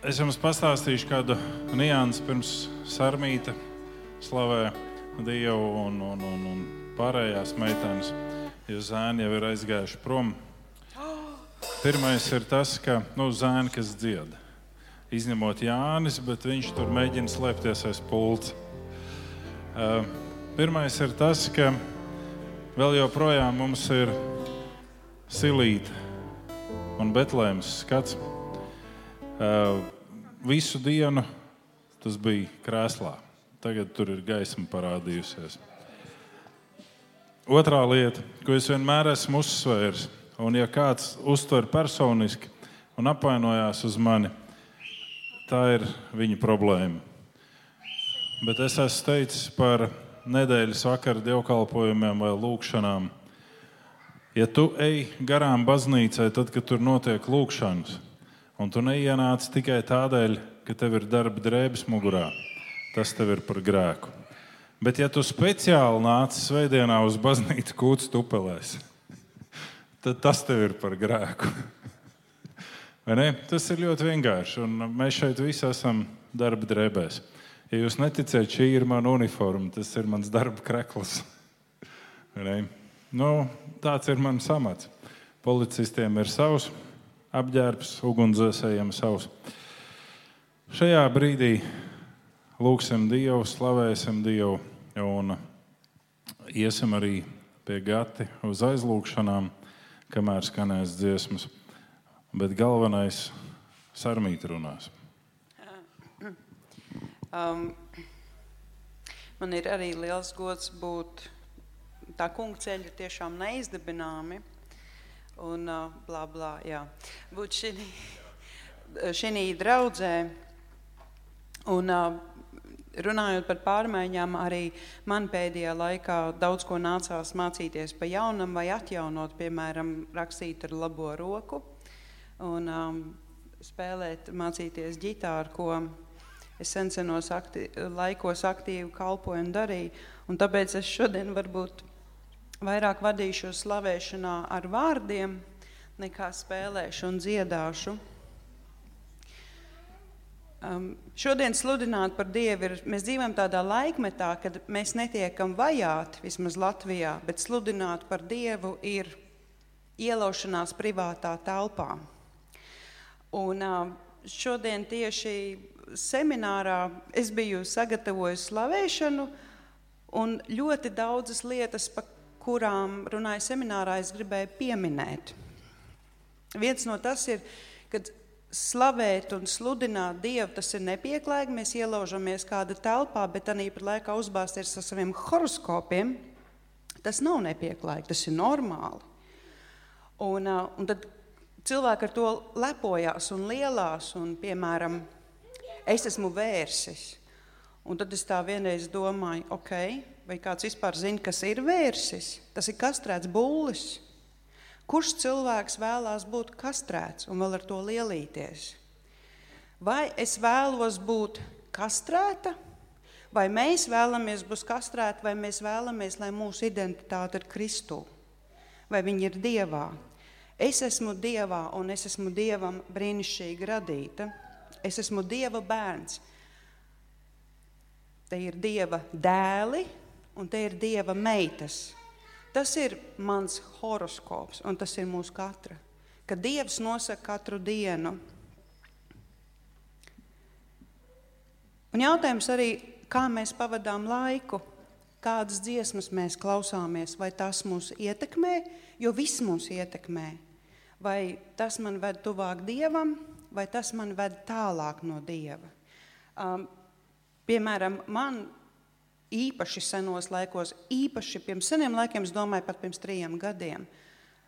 Es jums pastāstīšu kādu niansu pirms sarmīta slavē Dievu un, un, un, un pārējās meitenes, jo zēni jau ir aizgājuši prom. Pirmais ir tas, ka nu, zēni, kas dzied, izņemot Jānis, bet viņš tur mēģina slēpties aiz pulca. Uh, pirmais ir tas, ka vēl joprojām mums ir silīte un betlēmas skats. Uh, visu dienu tas bija krēslā. Tagad tur ir gaisma parādījusies. Otrā lieta, ko es vienmēr esmu uzsvērs, un ja kāds uztver personiski un apvainojās uz mani, tā ir viņa problēma. Bet es esmu teicis par nedēļas vakara dievkalpojumiem vai lūgšanām. Ja tu ej garām baznīcai, tad, kad tur notiek lūgšanas, Un tu neienāc tikai tādēļ, ka tev ir darba drēbes mugurā. Tas tev ir par grēku. Bet, ja tu speciāli nāc svētdienā uz baznīcu kūts tupelēs, tad tas tev ir par grēku. Tas ir ļoti vienkārši. Un mēs šeit visi esam darba drēbēs. Ja jūs neticat, šī ir mana uniforma, tas ir mans darba krekls. Nu, tāds ir mans amats. Policistiem ir savs apģērbs, ugunsdzēsējiem savs. Šajā brīdī lūgsim Dievu, slavēsim Dievu un iesim arī pie gati uz aizlūgšanām, kamēr skanēs dziesmas. Bet galvenais - sarmīt runās. Um, man ir arī liels gods būt tā kunga ceļa tiešām neizdibināmi un blā, blā, jā. Būt šī draudzē un runājot par pārmaiņām, arī man pēdējā laikā daudz ko nācās mācīties pa jaunam vai atjaunot, piemēram, rakstīt ar labo roku un um, spēlēt, mācīties ģitāru, ko es senos akti laikos aktīvi kalpoju un darīju. Un tāpēc es šodien varbūt vairāk vadīšu slavēšanā ar vārdiem, nekā spēlēšu un dziedāšu. Um, šodien sludināt par Dievu ir, mēs dzīvojam tādā laikmetā, kad mēs netiekam vajāti, vismaz Latvijā, bet sludināt par Dievu ir ielaušanās privātā telpā. Un uh, šodien tieši seminārā es biju sagatavojis slavēšanu, un ļoti daudzas lietas, pa kurām runāju seminārā, es gribēju pieminēt. Viens no tas ir, kad slavēt un sludināt Dievu, tas ir nepieklājīgi. Mēs ielaužamies kāda telpā, bet tā pat laikā uzbāzties ar saviem horoskopiem. Tas nav nepieklājīgi, tas ir normāli. Un, un tad cilvēki ar to lepojās un lielās, un, piemēram, es esmu vērsis. Un tad es tā vienreiz domāju, ok, vai kāds vispār zina, kas ir vērsis? Tas ir kastrēts bullis. Kurš cilvēks vēlās būt kastrēts un vēl ar to lielīties? Vai es vēlos būt kastrēta, vai mēs vēlamies būt kastrēti, vai mēs vēlamies, lai mūsu identitāte ir Kristū, vai viņa ir Dievā? Es esmu Dievā un es esmu Dievam brīnišķīgi radīta. Es esmu Dieva bērns. Te ir Dieva dēli un te ir Dieva meitas. Tas ir mans horoskops un tas ir mūsu katra. Kad Dievs nosaka katru dienu. Un jautājums arī, kā mēs pavadām laiku, kādas dziesmas mēs klausāmies, vai tas mūs ietekmē, jo viss mūs ietekmē. Vai tas man ved tuvāk Dievam, vai tas man ved tālāk no Dieva. Um, Piemēram, man īpaši senos laikos, īpaši pirms seniem laikiem, es domāju, pat pirms trijiem gadiem,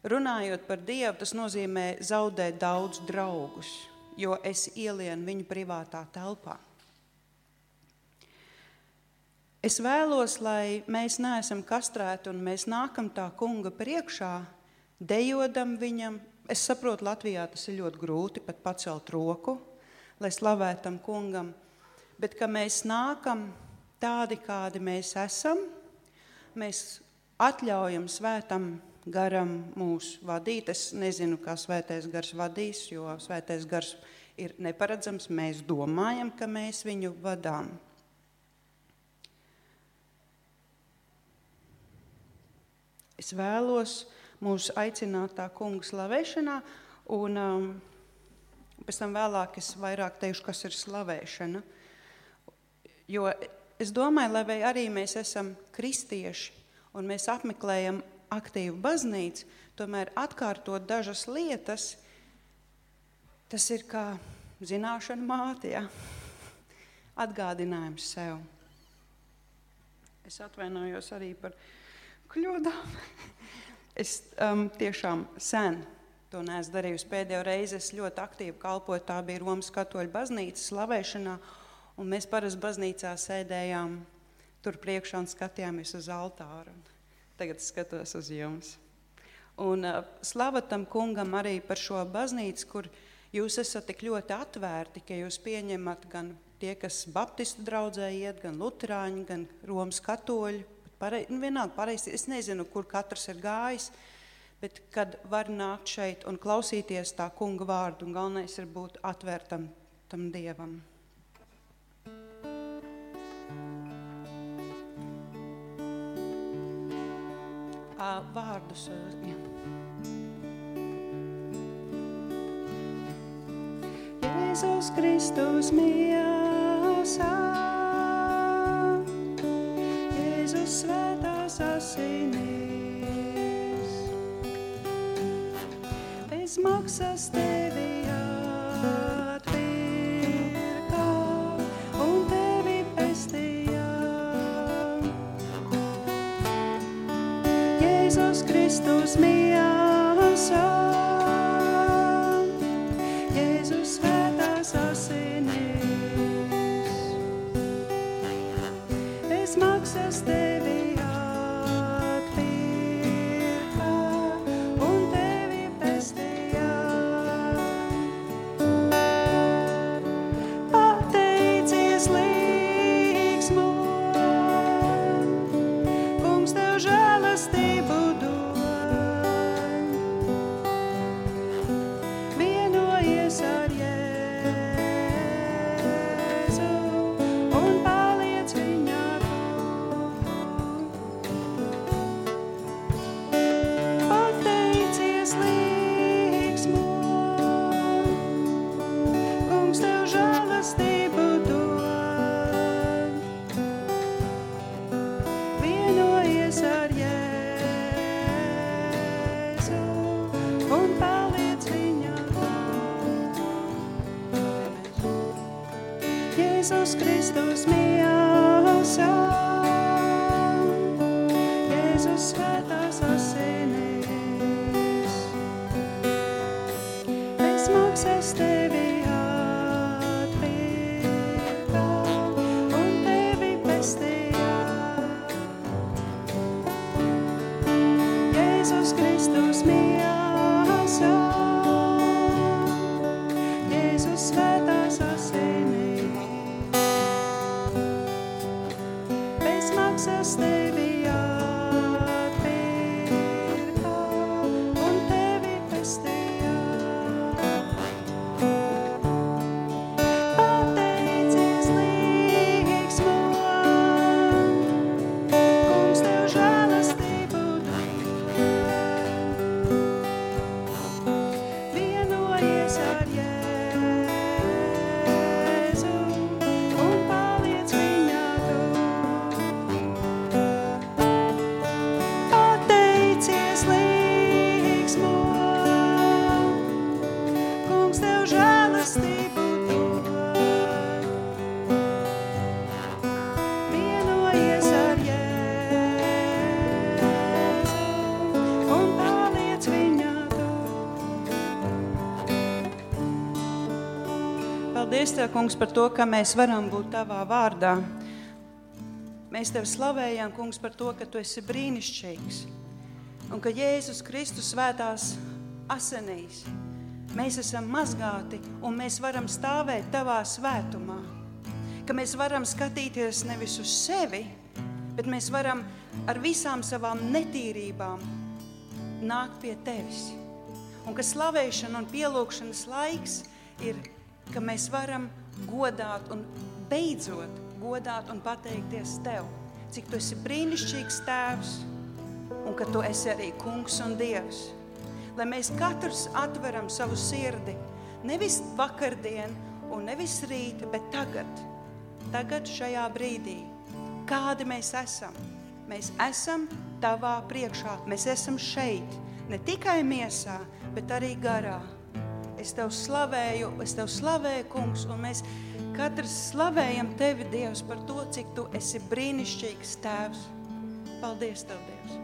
runājot par Dievu, tas nozīmē zaudēt daudz draugus, jo es ielienu viņu privātā telpā. Es vēlos, lai mēs neesam kastrēti un mēs nākam tā kunga priekšā, dejodam viņam. Es saprotu, Latvijā tas ir ļoti grūti pat pacelt roku, lai slavētam kungam bet ka mēs nākam tādi, kādi mēs esam, mēs atļaujam svētam garam mūs vadīt. Es nezinu, kā svētais gars vadīs, jo svētais gars ir neparedzams. Mēs domājam, ka mēs viņu vadām. Es vēlos mūs aicināt tā kunga slavēšanā, un um, pēc tam vēlāk es vairāk teikšu, kas ir slavēšana. Jo es domāju, lai arī mēs esam kristieši un mēs apmeklējam aktīvu baznīcu, tomēr atkārtot dažas lietas, tas ir kā zināšana māte, ja? atgādinājums sev. Es atvainojos arī par kļūdām. Es um, tiešām sen to neesmu darījusi. Pēdējo reizi es ļoti aktīvi kalpoju. Tā bija Romas katoļu baznīca slavēšanā. Un mēs parasti baznīcā sēdējām tur priekšā un skatījāmies uz altāru. Tagad skatos uz jums. Un uh, slava tam kungam arī par šo baznīcu, kur jūs esat tik ļoti atvērti, ka jūs pieņemat gan tie, kas Baptistu draudzē iet, gan Lutāņi, gan Romas katoļi. Parei, nu, vienalga, pareizi, es nezinu, kur katrs ir gājis, bet kad var nākt šeit un klausīties tā kunga vārdu, un galvenais ir būt atvērtam tam dievam. Vārdus. Ja. Jēzus Kristus miesā, Jēzus svētās asinīs, bez maksas tevi atpirka Paldies, Tev, Kungs, par to, ka mēs varam būt Tavā vārdā. Mēs Tev slavējam, Kungs, par to, ka Tu esi brīnišķīgs un ka Jēzus Kristus svētās asinīs mēs esam mazgāti un mēs varam stāvēt Tavā svētumā. Ka mēs varam skatīties nevis uz sevi, bet mēs varam ar visām savām netīrībām nākt pie Tevis. Un ka slavēšana un pielūgšanas laiks ir ka mēs varam godāt un beidzot godāt un pateikties Tev, cik Tu esi brīnišķīgs Tēvs un ka Tu esi arī Kungs un Dievs. Lai mēs katrs atveram savu sirdi nevis vakardien un nevis rīt, bet tagad, tagad šajā brīdī, kādi mēs esam. Mēs esam Tavā priekšā, mēs esam šeit, ne tikai miesā, bet arī garā. Es tev slavēju, es tev slavēju, kungs, un mēs katrs slavējam tevi, Dievs, par to, cik tu esi brīnišķīgs tēvs. Paldies tev, Dievs!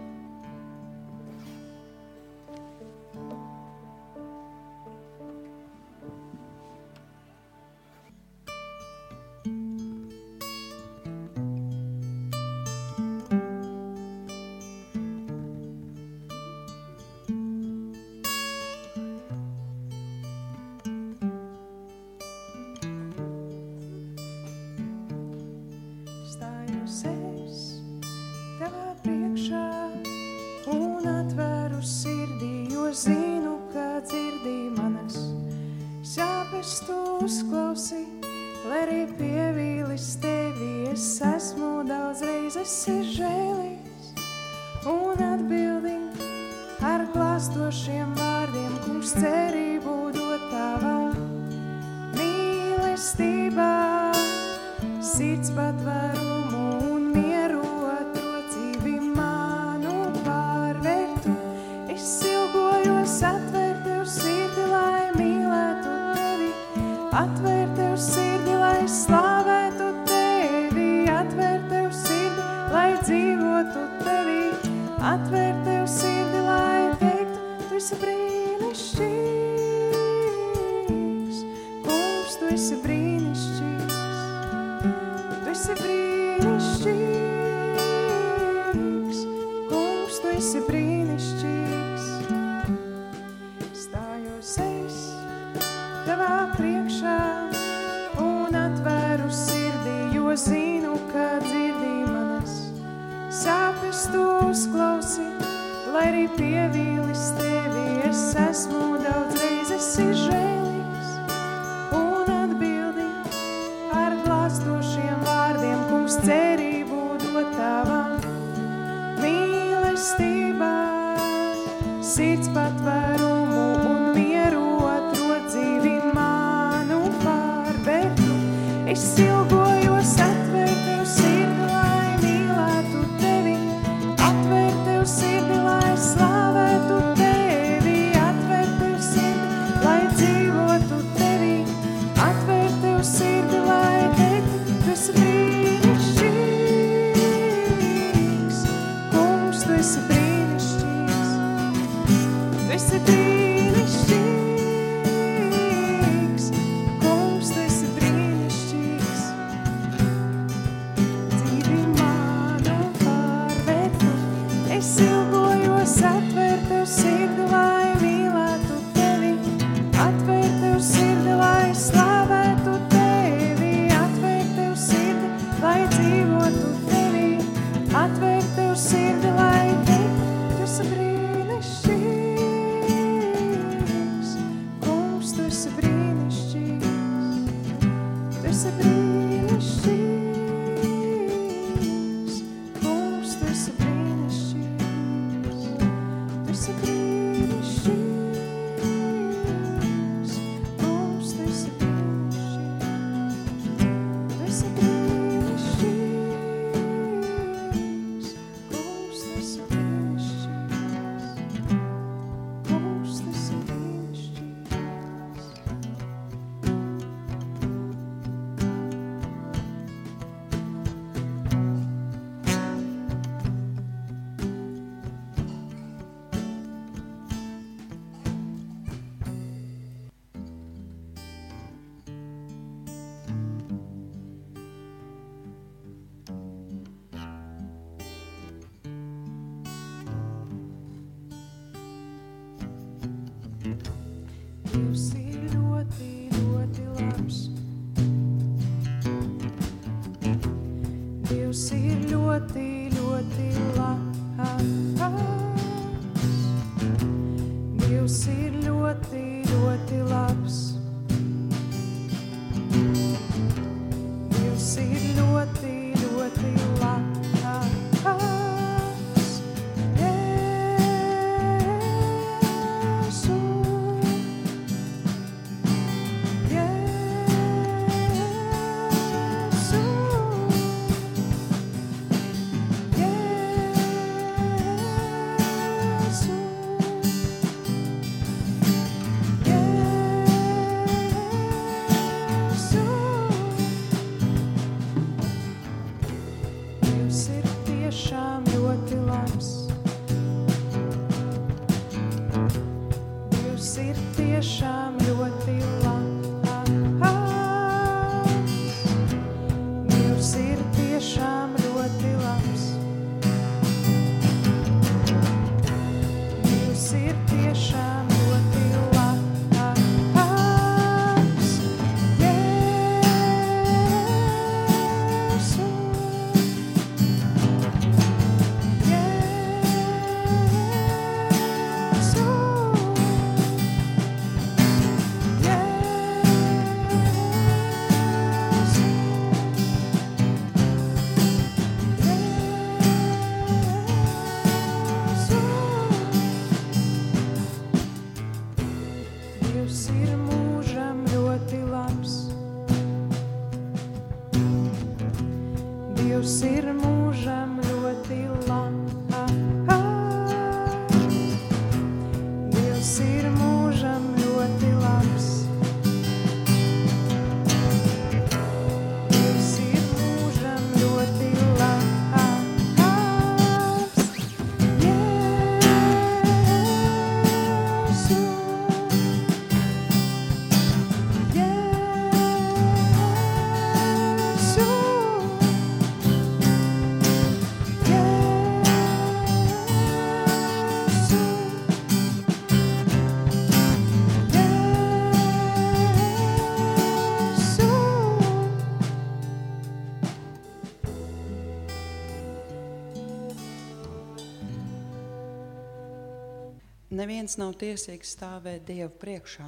Neviens nav tiesīgs stāvēt Dievu priekšā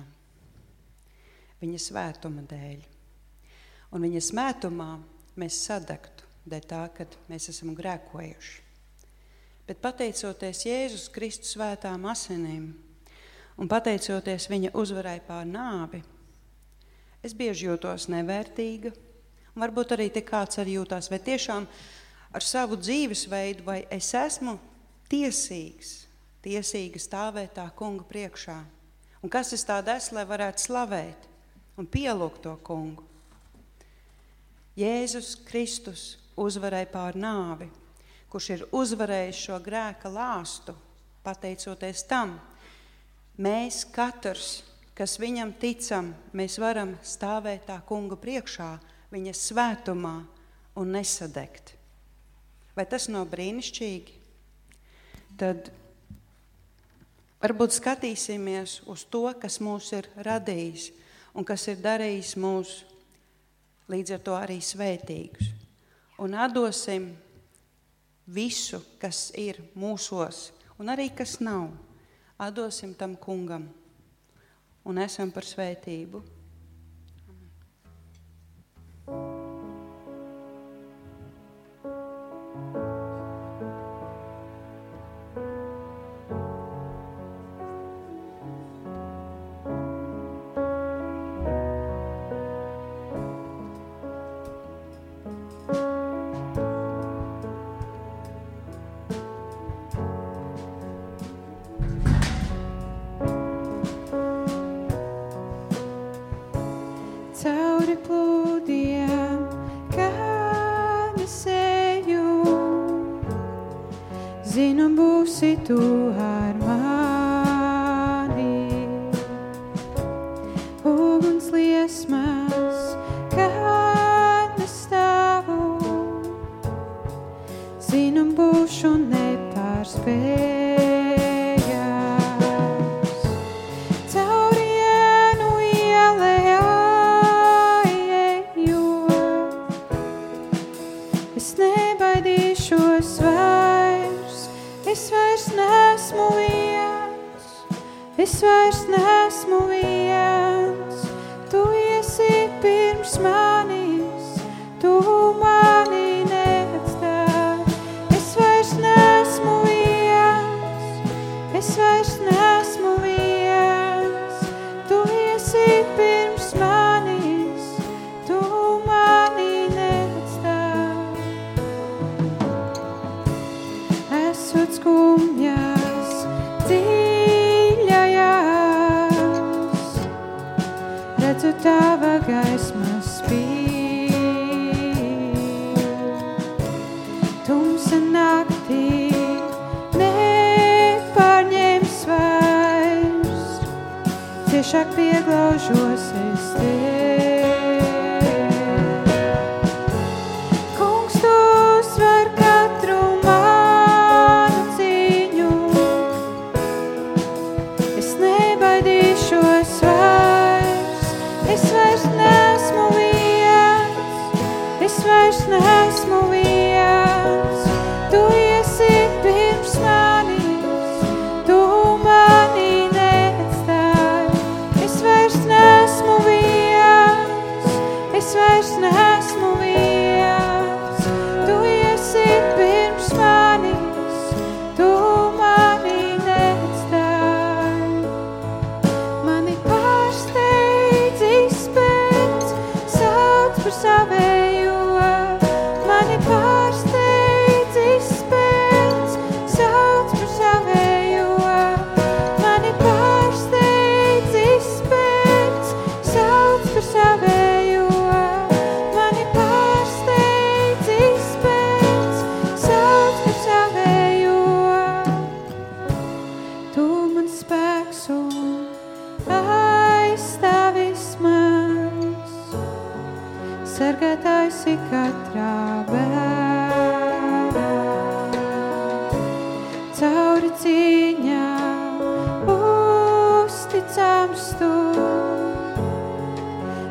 viņa svētuma dēļ. Un viņa svētumā mēs sadegtu dēļ tā, ka mēs esam grēkojuši. Bet pateicoties Jēzus Kristus svētām asinīm un pateicoties viņa uzvarai pār nāvi, es bieži jūtos nevērtīga. Varbūt arī te kāds arī jūtās, vai tiešām ar savu dzīvesveidu, vai es esmu tiesīgs, tiesīga stāvēt tā kunga priekšā. Un kas es tāda esmu, lai varētu slavēt un pielūgt to kungu? Jēzus Kristus uzvarēja pār nāvi, kurš ir uzvarējis šo grēka lāstu, pateicoties tam, mēs katrs, kas viņam ticam, mēs varam stāvēt tā kunga priekšā, viņa svētumā un nesadegt. Vai tas nav brīnišķīgi? Tad varbūt skatīsimies uz to, kas mūs ir radījis un kas ir darījis mūs līdz ar to arī svētīgus. Un atdosim visu, kas ir mūsos, un arī kas nav. Atdosim tam kungam un esam par svētību. Ciešāk pieglaužos es tev.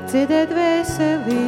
Dziedēt veseli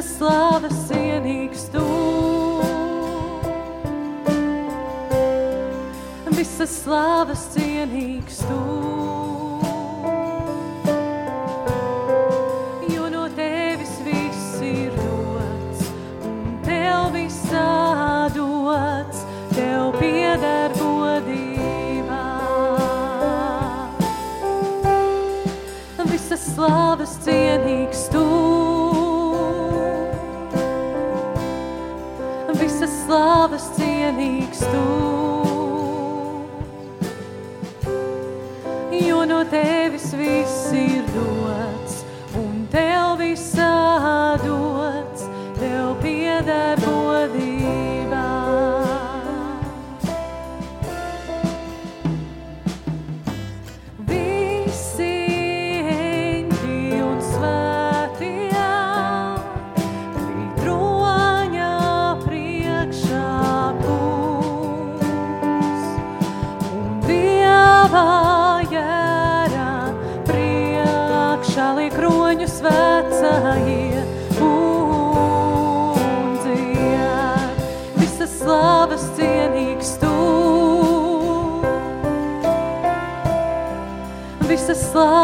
visa slāve sienīgs tu. Visa slāve sienīgs tu.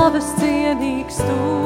labas cienīgs tu.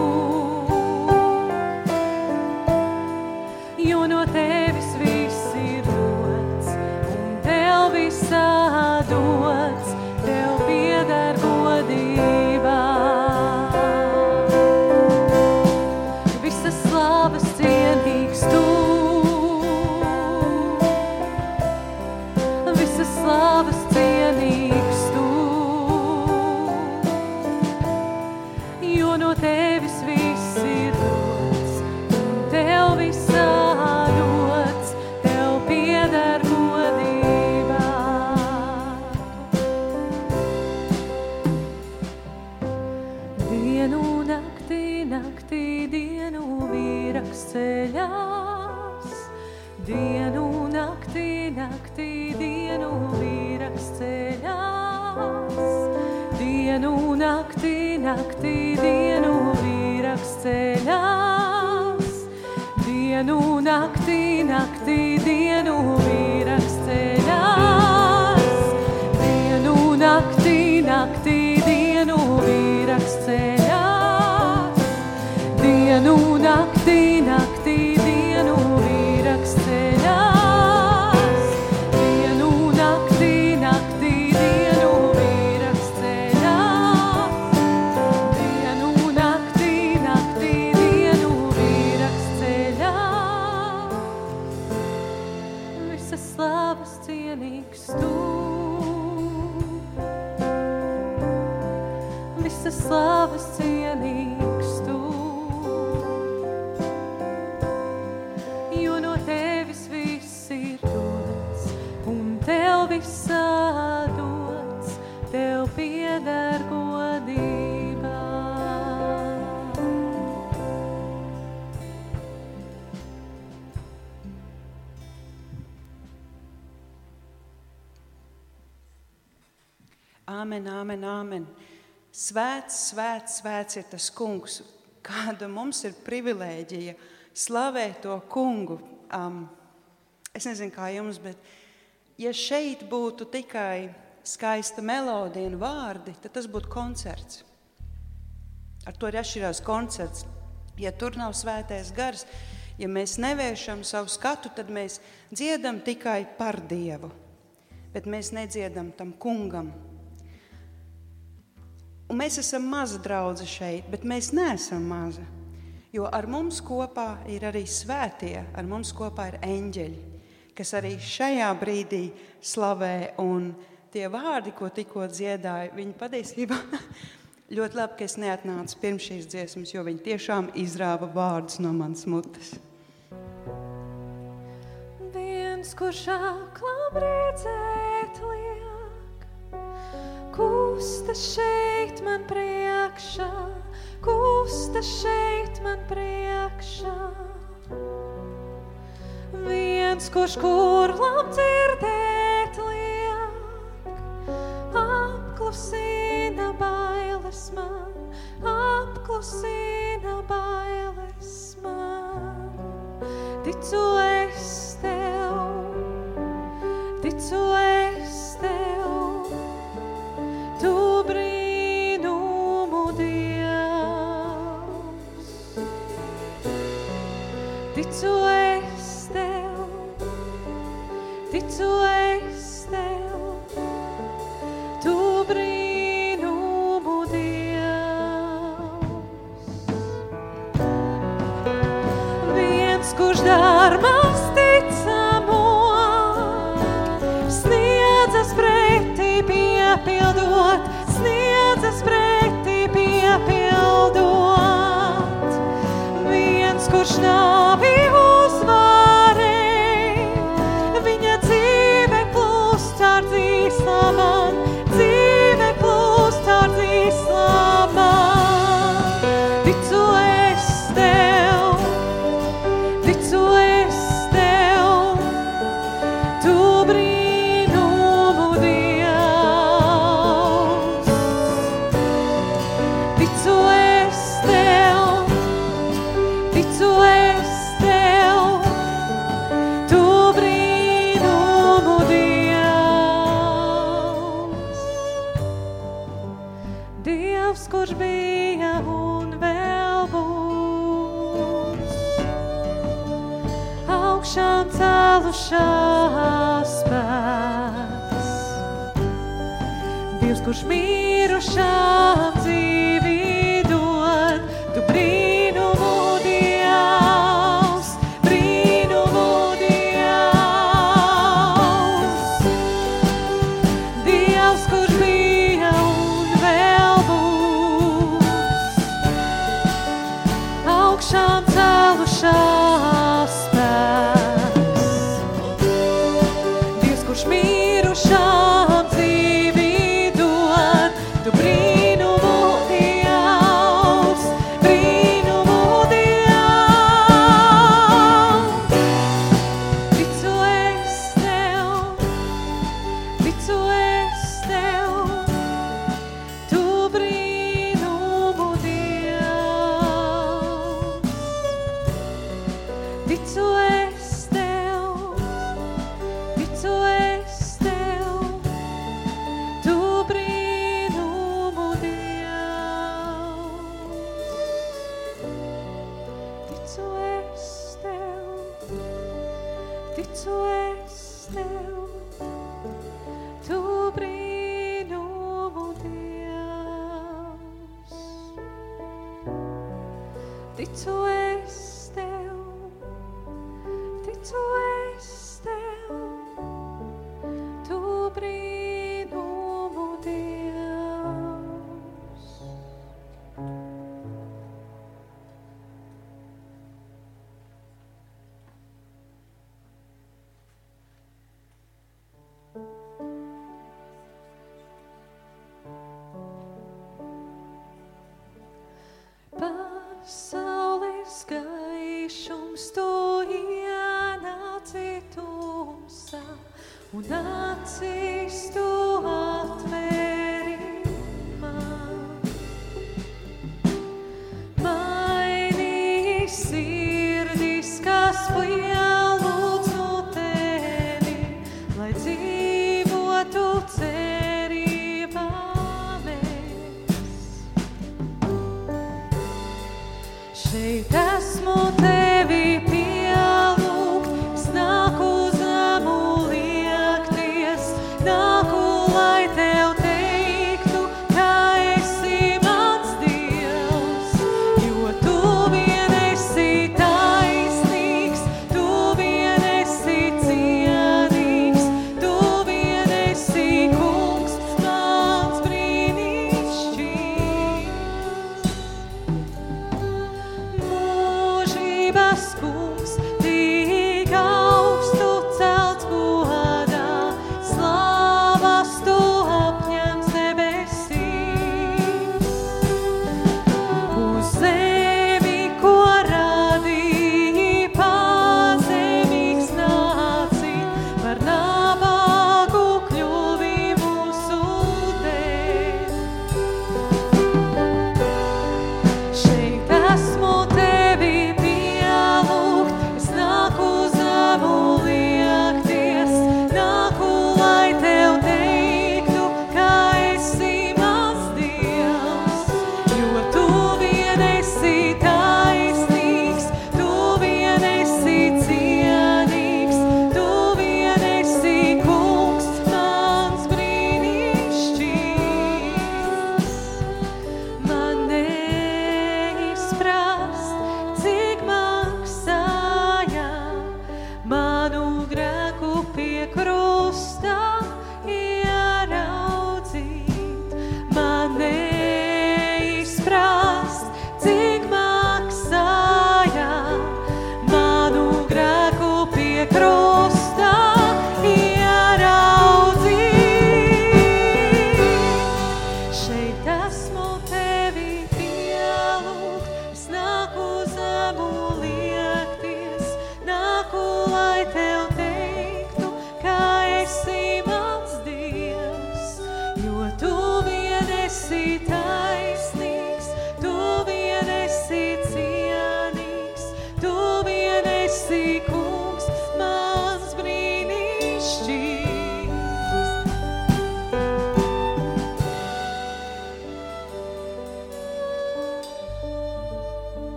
Dienu naktī, naktī, Āmen, āmen, āmen. Svēts, svēts, svēts ir tas kungs. Kāda mums ir privilēģija slavēt to kungu. Um, es nezinu, kā jums, bet ja šeit būtu tikai skaista melodija un vārdi, tad tas būtu koncerts. Ar to arī atšķirās koncerts. Ja tur nav svētais gars, ja mēs nevēršam savu skatu, tad mēs dziedam tikai par Dievu, bet mēs nedziedam tam kungam. Un mēs esam maza draudzene šeit, bet mēs neesam maza. Jo ar mums kopā ir arī svētie, ar mums kopā ir eņģeļi, kas arī šajā brīdī slavē. Un tie vārdi, ko tikko dziedāja, viņi patiesībā ļoti labi, ka es neatnācu pirms šīs dziesmas, jo viņi tiešām izrāva vārdus no manas mutes. Viens, kurš aklam redzēt liek, kusta šeit man priekšā, kusta šeit man priekšā. Viens, kurš kurlam dzirdēt liek, apklusina bailes man, apklusina bailes man. ticu es tev, ticu es tev, Ticu es tev, ticu es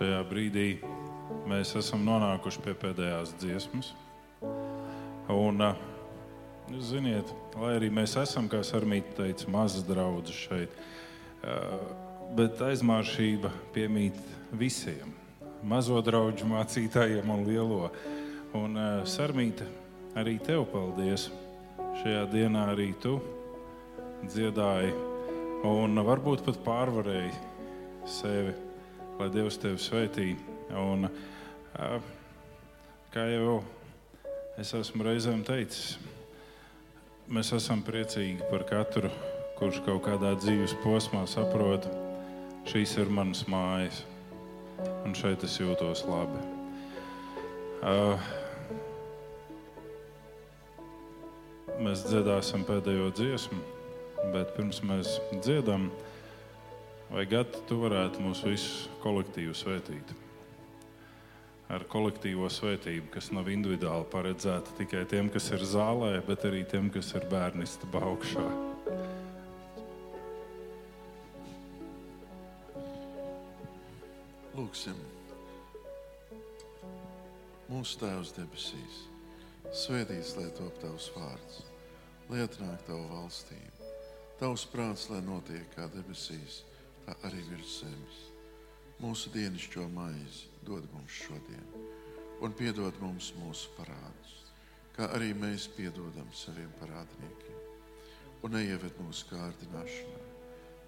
šajā brīdī mēs esam nonākuši pie pēdējās dziesmas. Un, uh, jūs ziniet, lai arī mēs esam, kā Sarmīte teica, mazas draudzes šeit, uh, bet aizmāršība piemīt visiem. Mazo draugu mācītājiem un lielo. Un, uh, Sarmīte, arī tev paldies. Šajā dienā arī tu dziedāji un varbūt pat pārvarēji sevi, lai Dievs tevi svētī. Un, kā jau es esmu reizēm teicis, mēs esam priecīgi par katru, kurš kaut kādā dzīves posmā saprot, šīs ir manas mājas, un šeit es jūtos labi. Mēs dziedāsim pēdējo dziesmu, bet pirms mēs dziedam, vai gadi tu varētu mūsu visus kolektīvu svētīt? Ar kolektīvo svētību, kas nav individuāli paredzēta tikai tiem, kas ir zālē, bet arī tiem, kas ir bērnistaba augšā. Lūksim, mūsu Tēvs debesīs, svētīts lai top tavs vārds, lai atnāk tava valstība. Tavs prāts, lai notiek kā debesīs, tā arī virs zemes. Mūsu dienascho maizi dod mums šodien, un piedod mums mūsu parādus, kā arī mēs piedodam saviem parādniekiem. Un neieved mūsu kārdināšanā,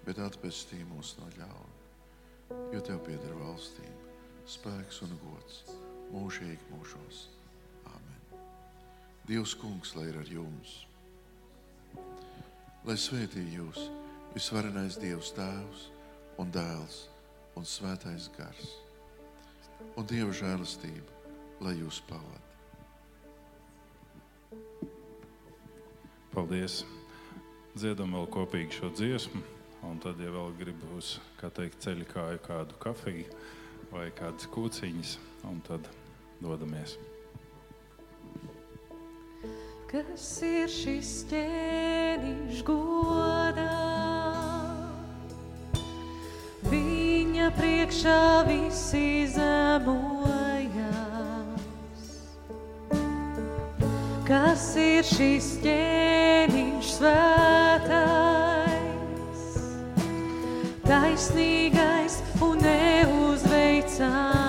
bet atpestī mūs no ļauna jo tev pieder valstība, spēks un gods mūžīgi mūžos. Amen. Dievs, kungs, lai ir ar jums, lai svētī jūs visvarenais Dievs, Tēvs un Dēls un Svētais Gars. Un Dieva žēlastība, lai jūs pavadītu. Paldies! Dziedam vēl kopīgi šo dziesmu. Un tad, ja vēl gribu uz teikt, ceļu kāju kādu kafiju vai kādas kūciņas, un tad dodamies. Kas ir šis ķēniņš godā? Priekšā visi zemojas. Kas ir šis ķēniņš svētais? Taisnīgais un neuzveicamais.